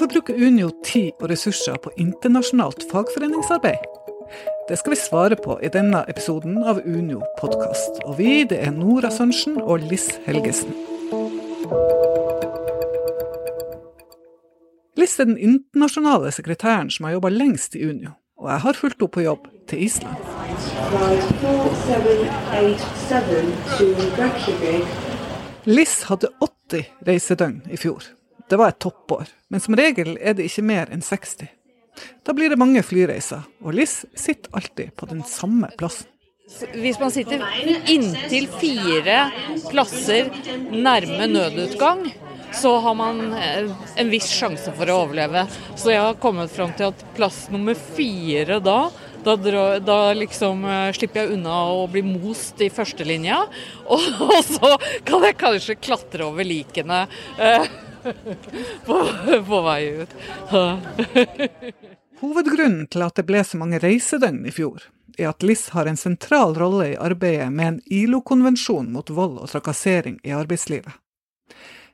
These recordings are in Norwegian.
Hvorfor bruker Unio tid og ressurser på internasjonalt fagforeningsarbeid? Det skal vi svare på i denne episoden av Unio podkast. Og vi, det er Nora Sørensen og Liss Helgesen. Liss er den internasjonale sekretæren som har jobba lengst i Unio, og jeg har fulgt henne på jobb til Island. Liss hadde 80 reisedøgn i fjor. Det var et toppår, men som regel er det ikke mer enn 60. Da blir det mange flyreiser, og Liss sitter alltid på den samme plassen. Hvis man sitter inntil fire plasser nærme nødutgang, så har man eh, en viss sjanse for å overleve. Så jeg har kommet fram til at plass nummer fire da da, da, liksom uh, slipper jeg unna å bli most i førstelinja. Og, og så kan jeg kanskje klatre over likene. På, på vei ut. Hovedgrunnen til at det ble så mange reisedøgn i fjor, er at LIS har en sentral rolle i arbeidet med en ILO-konvensjon mot vold og trakassering i arbeidslivet.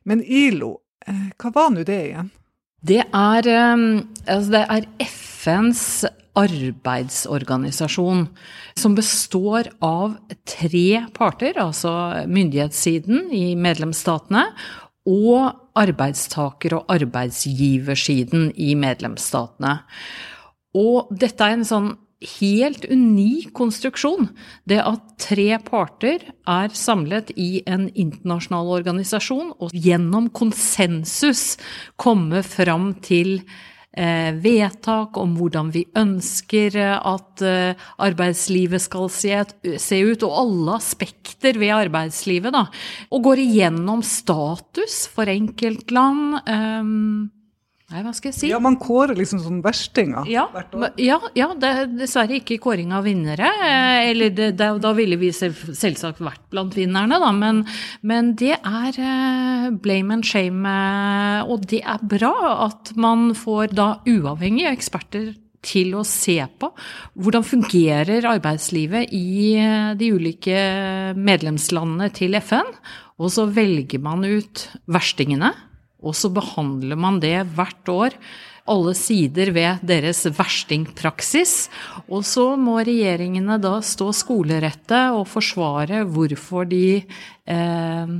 Men ILO, eh, hva var nå det igjen? Det er, eh, altså det er FNs arbeidsorganisasjon som består av tre parter, altså myndighetssiden i medlemsstatene og arbeidstaker- og arbeidsgiversiden i medlemsstatene. Og dette er en sånn helt unik konstruksjon. Det at tre parter er samlet i en internasjonal organisasjon og gjennom konsensus komme fram til vedtak om hvordan vi ønsker eh, at eh, arbeidslivet skal se ut, og alle aspekter ved arbeidslivet. Da. Og går igjennom status for enkeltland. Nei, hva skal jeg si? Ja, Man kårer liksom sånn verstinger ja, hvert år? Ja, ja, det er dessverre ikke kåring av vinnere. Eh, eller det, det, da ville vi selvsagt vært blant vinnerne, da. Men, men, det er eh, blame and shame. Eh, og det er bra at man får da uavhengige eksperter til å se på hvordan fungerer arbeidslivet i de ulike medlemslandene til FN. Og så velger man ut verstingene og så behandler man det hvert år, alle sider ved deres verstingpraksis. Og så må regjeringene da stå skolerette og forsvare hvorfor de eh,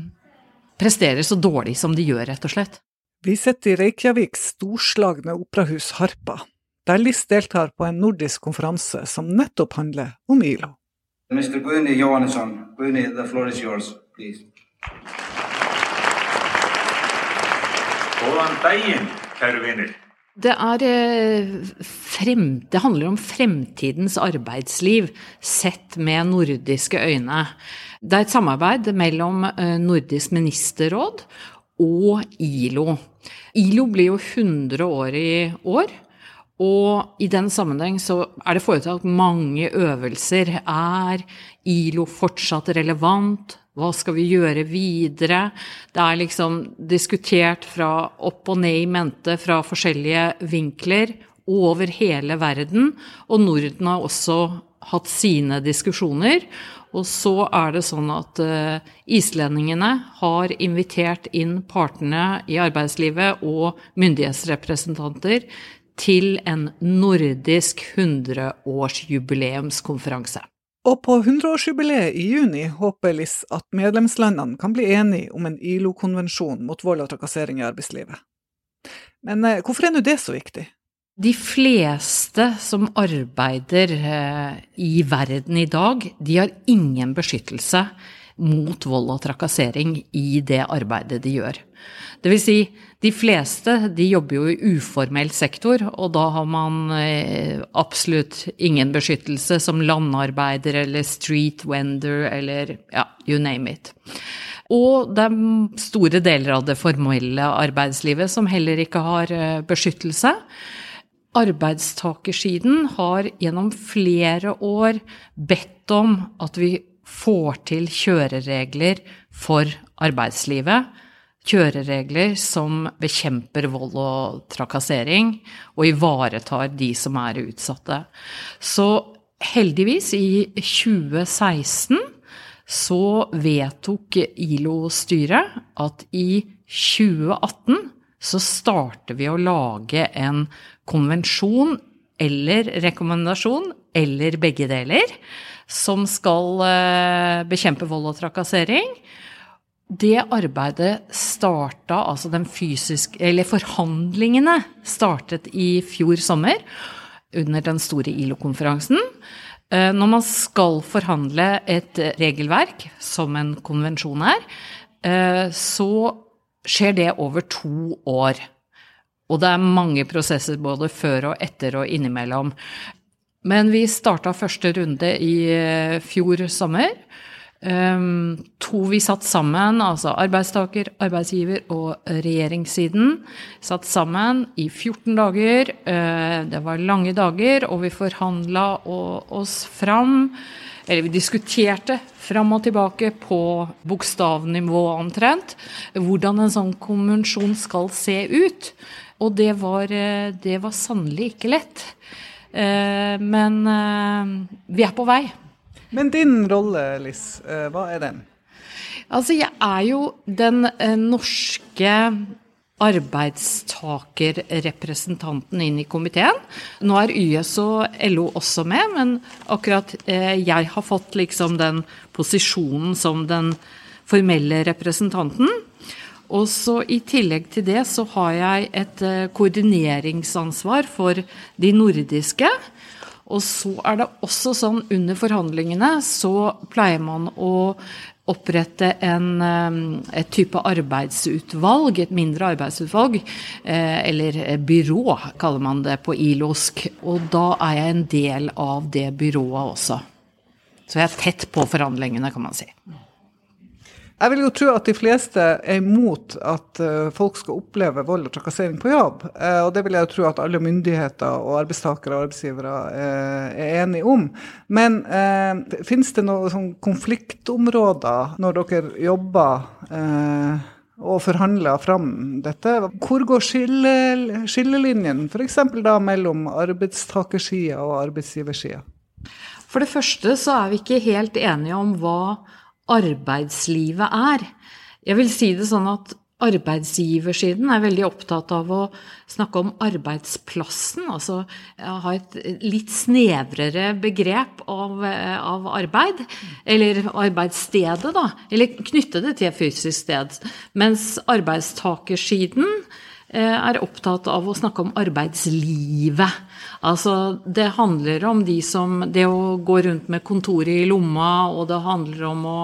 presterer så dårlig som de gjør, rett og slett. Vi sitter i Reykjaviks storslagne operahus Harpa, der Liss deltar på en nordisk konferanse som nettopp handler om ILO. Mr. Guni Johannesson, Guni, the floor is yours, please. Góðan daginn, kæru vinir. Det, er, eh, frem, det handler om fremtidens arbeidsliv sett med nordiske øyne. Det er et samarbeid mellom eh, Nordisk ministerråd og ILO. ILO blir jo 100 år i år. Og i den sammenheng så er det foretatt mange øvelser. Er ILO fortsatt relevant? Hva skal vi gjøre videre? Det er liksom diskutert fra opp og ned i mente fra forskjellige vinkler over hele verden. Og Norden har også hatt sine diskusjoner. Og så er det sånn at uh, islendingene har invitert inn partene i arbeidslivet og myndighetsrepresentanter til en nordisk 100-årsjubileumskonferanse. Og på 100-årsjubileet i juni håper LIS at medlemslandene kan bli enige om en ILO-konvensjon mot vold og trakassering i arbeidslivet. Men eh, hvorfor er nå det så viktig? De fleste som arbeider eh, i verden i dag, de har ingen beskyttelse mot vold og trakassering i det arbeidet de gjør. Det vil si, de fleste de jobber jo i uformell sektor, og da har man eh, absolutt ingen beskyttelse som landarbeider eller street vendor eller ja, you name it. Og det er store deler av det formelle arbeidslivet som heller ikke har eh, beskyttelse. Arbeidstakersiden har gjennom flere år bedt om at vi får til kjøreregler for arbeidslivet. Kjøreregler som bekjemper vold og trakassering, og ivaretar de som er utsatte. Så heldigvis, i 2016 så vedtok ILO-styret at i 2018 så starter vi å lage en konvensjon eller rekommendasjon, eller begge deler, som skal eh, bekjempe vold og trakassering. Det arbeidet starta, altså den fysiske Eller forhandlingene startet i fjor sommer, under den store ILO-konferansen. Eh, når man skal forhandle et regelverk, som en konvensjon er, eh, så skjer det over to år. Og det er mange prosesser både før og etter og innimellom. Men vi starta første runde i eh, fjor sommer. Um, to vi satt sammen, altså arbeidstaker, arbeidsgiver og regjeringssiden, satt sammen i 14 dager. Uh, det var lange dager, og vi forhandla oss fram. Eller vi diskuterte fram og tilbake på bokstavnivå omtrent hvordan en sånn konvensjon skal se ut. Og det var, eh, det var sannelig ikke lett. Eh, men eh, vi er på vei. Men din rolle, Liss, hva er den? Altså, jeg er jo den norske arbeidstakerrepresentanten inn i komiteen. Nå er YS og LO også med, men akkurat jeg har fått liksom den posisjonen som den formelle representanten. Og så I tillegg til det så har jeg et eh, koordineringsansvar for de nordiske. Og så er det også sånn under forhandlingene så pleier man å opprette en, eh, et type arbeidsutvalg, et mindre arbeidsutvalg, eh, eller byrå kaller man det på ilosk. Og da er jeg en del av det byrået også. Så jeg er tett på forhandlingene, kan man si. Jeg vil jo tro at de fleste er imot at uh, folk skal oppleve vold og trakassering på jobb. Uh, og det vil jeg jo tro at alle myndigheter og arbeidstakere og arbeidsgivere uh, er enige om. Men finnes det noen sånn konfliktområder når dere jobber og forhandler fram dette? Hvor går skille, skillelinjen f.eks. da mellom arbeidstakersida og arbeidsgiversida? For det første så er vi ikke helt enige om hva arbeidslivet er. Jeg vil si det sånn at arbeidsgiversiden er veldig opptatt av å snakke om arbeidsplassen, altså ha et litt snevrere begrep av, av, arbeid. Eller arbeidsstedet, da. Eller knytte det til et fysisk sted. Mens arbeidstakersiden eh, er opptatt av å snakke om arbeidslivet. Altså, det handler om de som Det å gå rundt med kontoret i lomma, og det handler om å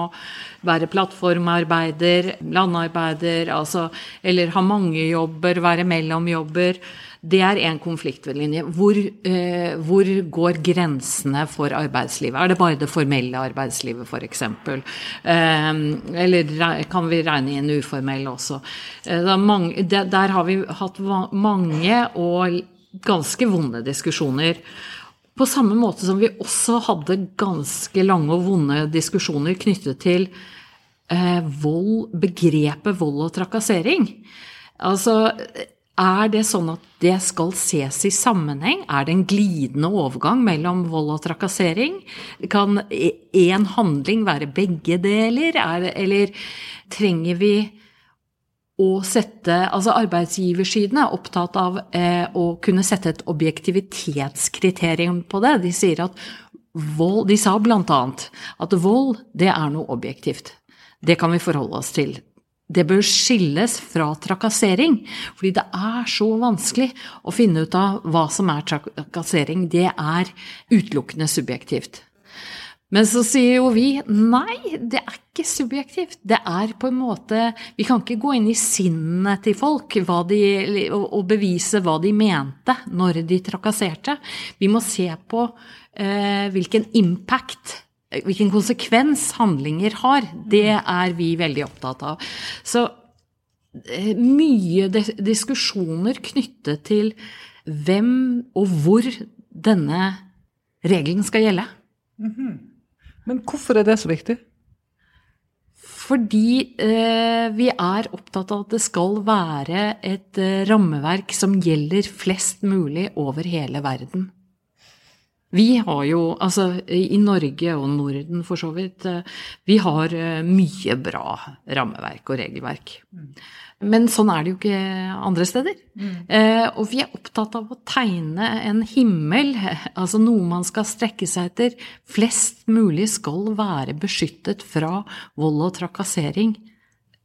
være plattformarbeider, landarbeider, altså Eller ha mange jobber, være mellom jobber. Det er en konfliktlinje. Hvor, eh, hvor, går grensene for arbeidslivet? Er det bare det formelle arbeidslivet, f.eks.? Eh, eller kan vi regne inn uformell også? Eh, mange, der, der har vi hatt mange og ganske vonde diskusjoner. På samme måte som vi også hadde ganske lange og vonde diskusjoner knyttet til eh, vold, begrepet vold og trakassering. Altså, er det sånn at det skal ses i sammenheng? Er det en glidende overgang mellom vold og trakassering? Kan én handling være begge deler? Det, eller trenger vi å sette Altså arbeidsgiversiden er opptatt av eh, å kunne sette et objektivitetskriterium på det. De sier at vold De sa blant annet at vold, det er noe objektivt. Det kan vi forholde oss til. Det bør skilles fra trakassering, fordi det er så vanskelig å finne ut av hva som er trakassering. Det er utelukkende subjektivt. Men så sier jo vi nei, det er ikke subjektivt. Det er på en måte Vi kan ikke gå inn i sinnet til folk de, og bevise hva de mente når de trakasserte. Vi må se på eh, hvilken impact hvilken konsekvens handlinger har, det er vi veldig opptatt av. Så eh, mye diskusjoner knyttet til hvem og hvor denne regelen skal gjelde. Mm -hmm. Men hvorfor er det så viktig? Fordi eh, vi er opptatt av at det skal være et eh, rammeverk som gjelder flest mulig over hele verden. Vi har jo, altså i Norge og Norden for så vidt, eh, vi har eh, mye bra rammeverk og regelverk. Men sånn er det jo ikke andre steder. Eh, og vi er opptatt av å tegne en himmel, altså noe man skal strekke seg etter. Flest mulig skal være beskyttet fra vold og trakassering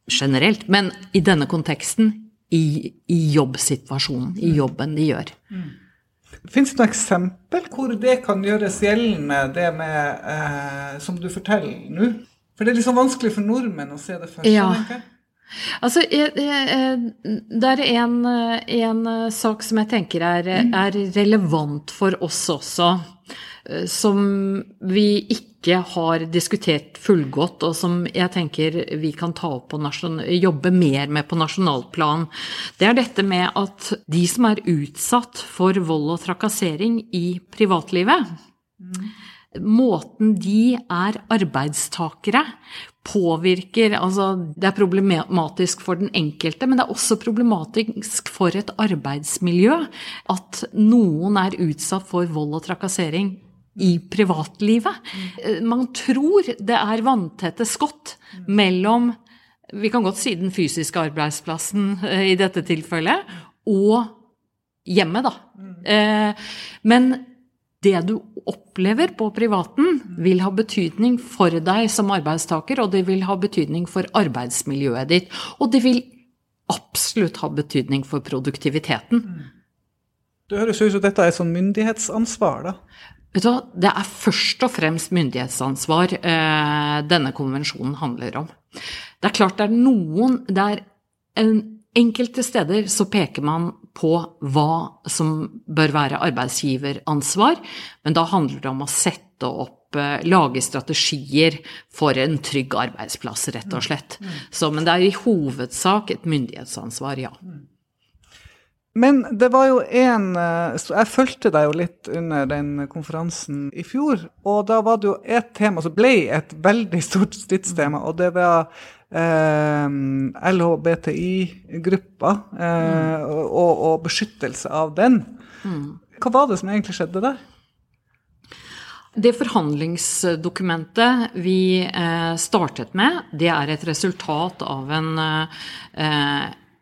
generelt, men i denne konteksten i, i jobbsituasjonen, i jobben de gjør. Fins det noe eksempel hvor det kan gjøres gjeldende, det med, eh, som du forteller nå? For det er liksom vanskelig for nordmenn å se det først. Ja. Altså, jeg- jeg- det er en, en sak som jeg tenker er, er relevant for oss også, eh, som vi ikke har diskutert fullgodt, og som jeg tenker vi kan jobbe mer med på nasjonalt plan. Det er dette med at de som er utsatt for vold og trakassering i privatlivet, måten de er arbeidstakere påvirker Altså, det er problematisk for den enkelte, men det er også problematisk for et arbeidsmiljø at noen er utsatt for vold og trakassering i privatlivet. Eh, Man tror det er vanntette skott mellom vi kan godt si den fysiske arbeidsplassen eh, i dette tilfellet, og hjemmet, da. Eh, Men det du opplever på privaten, vil ha betydning for deg som arbeidstaker, og det vil ha betydning for arbeidsmiljøet ditt. Og det vil absolutt ha betydning for produktiviteten. Det høres ut som dette er et sånn myndighetsansvar, da. Vet du hva, det er først og fremst myndighetsansvar eh, denne konvensjonen handler om. Det er klart det er noen det er en, Enkelte steder så peker man på hva som bør være arbeidsgiveransvar, men da handler det om å sette opp eh, Lage strategier for en trygg arbeidsplass, rett og slett. Så, men det er i hovedsak et myndighetsansvar, ja. Men det var jo en eh, Jeg fulgte deg jo litt under den konferansen i fjor, og da var det jo et tema som ble et veldig stort stridstema, og det var eh, LHBTI-gruppa eh, og, og beskyttelse av den. Hva var det som egentlig skjedde der? Det forhandlingsdokumentet vi eh, startet med, det er et resultat av en eh,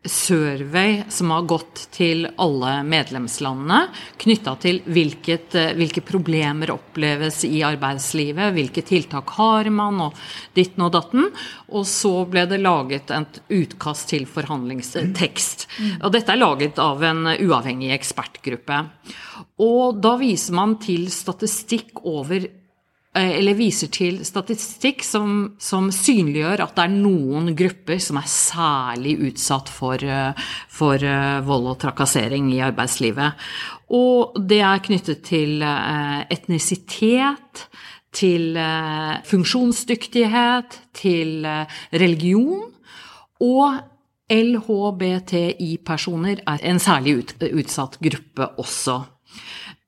survey som har gått til alle medlemslandene, knytta til hvilket, eh, hvilke problemer oppleves i arbeidslivet, hvilke tiltak har man, og ditten og datten. Og så ble det laget et utkast til forhandlingstekst. Og dette er laget av en uavhengig ekspertgruppe. Og da viser man til statistikk over eller viser til statistikk som, som, synliggjør at det er noen grupper som er særlig utsatt for, for vold og trakassering i arbeidslivet. Og det er knyttet til etnisitet, til funksjonsdyktighet, til religion. Og LHBTI-personer er en særlig utsatt gruppe også.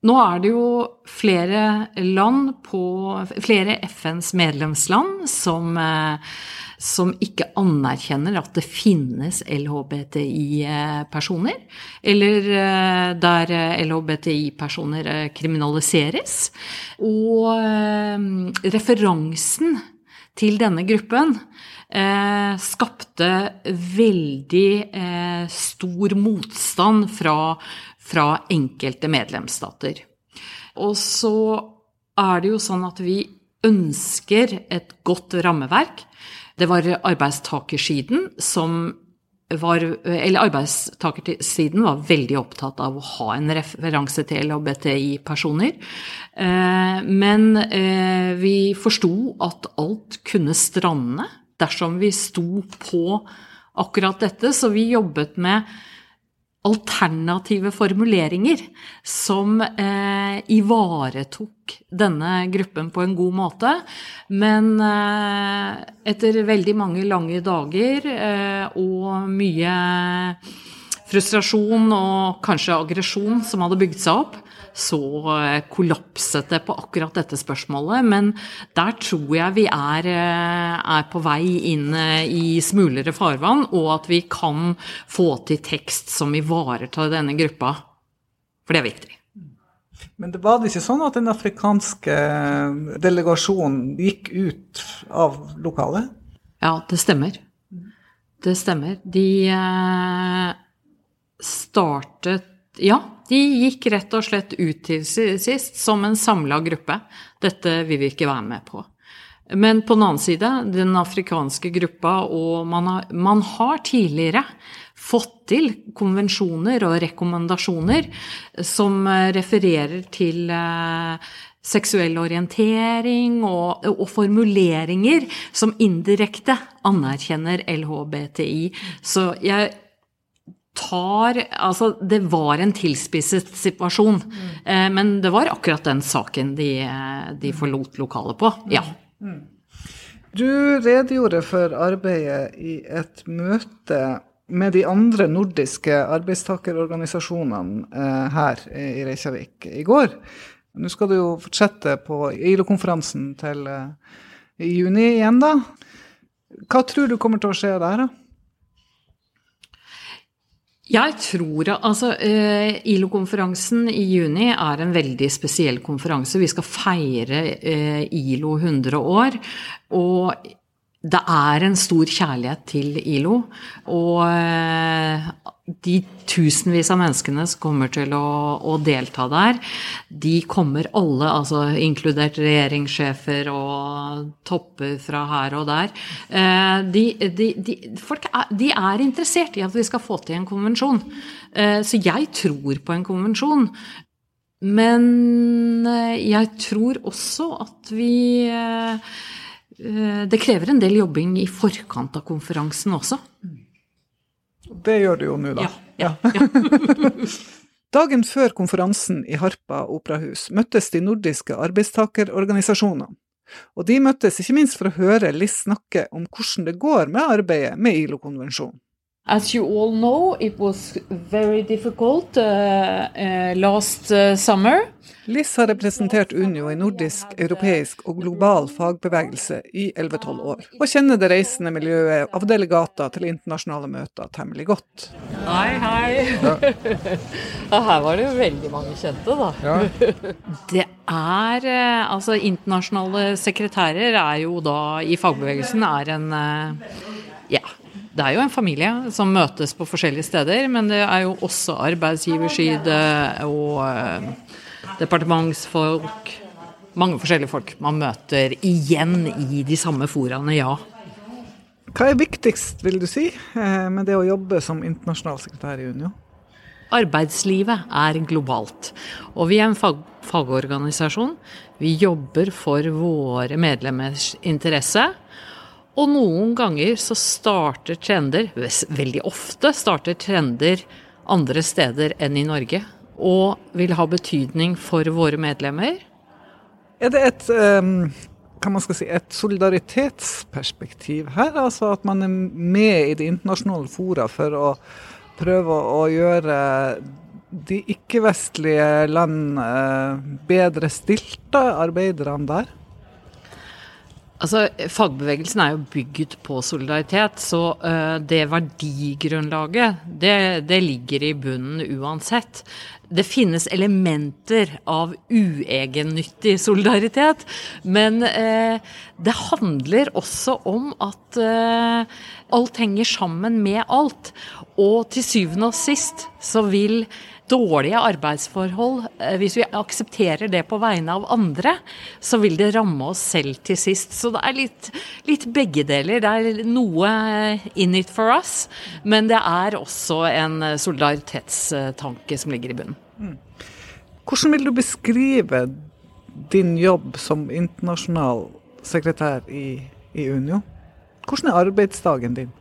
Nå er det jo flere land på Flere FNs medlemsland som, som ikke anerkjenner at det finnes LHBTI-personer. Eller der LHBTI-personer kriminaliseres. Og referansen til denne gruppen eh, skapte veldig eh, stor motstand fra fra enkelte medlemsstater. Og så er det jo sånn at vi ønsker et godt rammeverk. Det var arbeidstakersiden som var Eller arbeidstakersiden var veldig opptatt av å ha en referanse til LHBTI-personer. Men vi forsto at alt kunne strande dersom vi sto på akkurat dette, så vi jobbet med alternative formuleringer som eh, ivaretok denne gruppen på en god måte. Men eh, etter veldig mange lange dager eh, og mye frustrasjon og kanskje aggresjon som hadde bygd seg opp, så kollapset det på akkurat dette spørsmålet. Men der tror jeg vi er, er, på vei inn i smulere farvann, og at vi kan få til tekst som ivaretar denne gruppa. For det er viktig. Men det var det ikke sånn at den afrikanske delegasjonen gikk ut av lokalet? Ja, det stemmer. Det stemmer. De eh, startet Ja, de gikk rett og slett ut til sist som en samla gruppe. Dette vil vi ikke være med på. Men på den annen side, den afrikanske gruppa, og man har, man har tidligere fått til konvensjoner og rekommendasjoner som eh, refererer til eh, seksuell orientering og, og, formuleringer som indirekte anerkjenner LHBTI. Så jeg tar Altså, det var en tilspisset situasjon, mm. eh, men det var akkurat den saken de, de forlot lokalet på. Ja. Mm. Du redegjorde for arbeidet i et møte med de andre nordiske arbeidstakerorganisasjonene eh, her i Reykjavik i går. Nå skal du jo fortsette på ILO-konferansen til eh, i juni igjen, da. Hva tror du kommer til å skje der, da? Jeg tror altså, eh, ILO-konferansen i juni er en veldig spesiell konferanse. Vi skal feire eh, ILO 100 år. Og det er en stor kjærlighet til ILO. Og eh, de tusenvis av menneskene som kommer til å, å, delta der, de kommer alle, altså inkludert regjeringssjefer og topper fra her og der eh, de, de, de, Folk er, de er interessert i at vi skal få til en konvensjon. Eh, så jeg tror på en konvensjon. Men jeg tror også at vi Eh, det krever en del jobbing i forkant av konferansen også. Det gjør det jo nå, da. Ja, ja. Dagen før konferansen i Harpa operahus møttes de nordiske arbeidstakerorganisasjonene. Og de møttes ikke minst for å høre Liss snakke om hvordan det går med arbeidet med ILO-konvensjonen. As you all know, it was very difficult uh, uh, last uh, summer. Liss har representert Unio i nordisk, europeisk og global fagbevegelse i 11-12 år, og kjenner det reisende miljøet av delegater til internasjonale møter temmelig godt. Hei, hei. Ja. her var det jo veldig mange kjente, da. Ja. det er Altså, internasjonale sekretærer er jo da i fagbevegelsen er en ja, det er jo en familie som møtes på forskjellige steder, men det er jo også arbeidsgiverside og eh, departementsfolk. Mange forskjellige folk man møter igjen i de samme foraene, ja. Hva er viktigst, vil du si, eh, med det å jobbe som internasjonal sekretær i Unio? Arbeidslivet er globalt, og vi er en fag fagorganisasjon. Vi jobber for våre medlemmers interesse. Og noen ganger så starter trender, veldig ofte starter trender andre steder enn i Norge, og vil ha betydning for våre medlemmer. Er det et, kan man skal si, et solidaritetsperspektiv her? Altså at man er med i de internasjonale fora for å prøve å gjøre de ikke-vestlige land eh, bedre stilte, arbeiderne der? Altså, Fagbevegelsen er jo bygget på solidaritet, så uh, det verdigrunnlaget det, det, ligger i bunnen uansett. Det finnes elementer av uegennyttig solidaritet, men uh, det handler også om at uh, alt henger sammen med alt. Og til syvende og sist så vil dårlige arbeidsforhold, eh, hvis vi aksepterer det på vegne av andre, så vil det ramme oss selv til sist. Så det er litt, litt begge deler. Det er noe in it for us, men det er også en solidaritetstanke som ligger i bunnen. Mm. Hvordan vil du beskrive din jobb som internasjonal sekretær i, i Unio? Hvordan er arbeidsdagen din?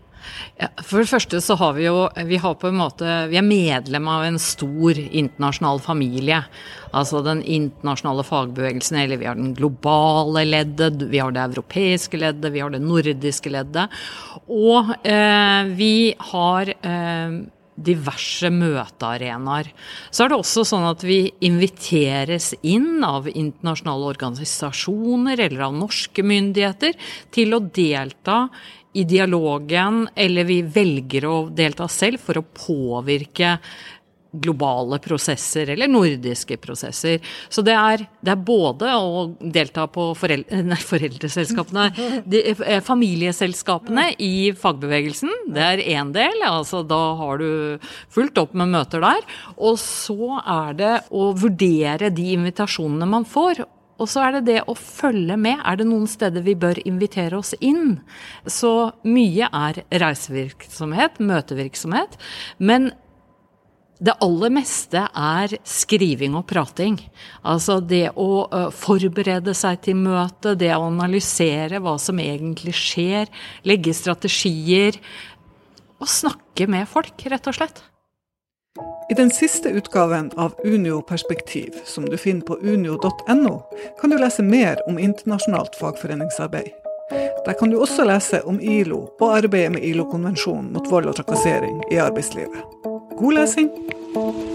Ja, for det første så har vi jo vi har på en måte, vi er medlem av en stor internasjonal familie. Altså den internasjonale fagbevegelsen, eller vi har den globale leddet, vi har det europeiske leddet, vi har det nordiske leddet. Og eh, vi har eh, diverse møtearenaer. Så er det også sånn at vi inviteres inn av internasjonale organisasjoner eller av norske myndigheter til å delta i dialogen, eller vi velger å delta selv for å påvirke globale prosesser eller nordiske prosesser. Så det er, det er både å delta på foreldre, nei, foreldreselskapene, de, eh, familieselskapene i fagbevegelsen. Det er én del, altså da har du fulgt opp med møter der. Og så er det å vurdere de invitasjonene man får. Og så er det det å følge med. Er det noen steder vi bør invitere oss inn? Så mye er reisevirksomhet, møtevirksomhet. Men det aller meste er skriving og prating. Altså det å forberede seg til møtet, det å analysere hva som egentlig skjer, legge strategier. Og snakke med folk, rett og slett. I den siste utgaven av Unio perspektiv, som du finner på unio.no, kan du lese mer om internasjonalt fagforeningsarbeid. Der kan du også lese om ILO og arbeidet med ILO-konvensjonen mot vold og trakassering i arbeidslivet. God lesing!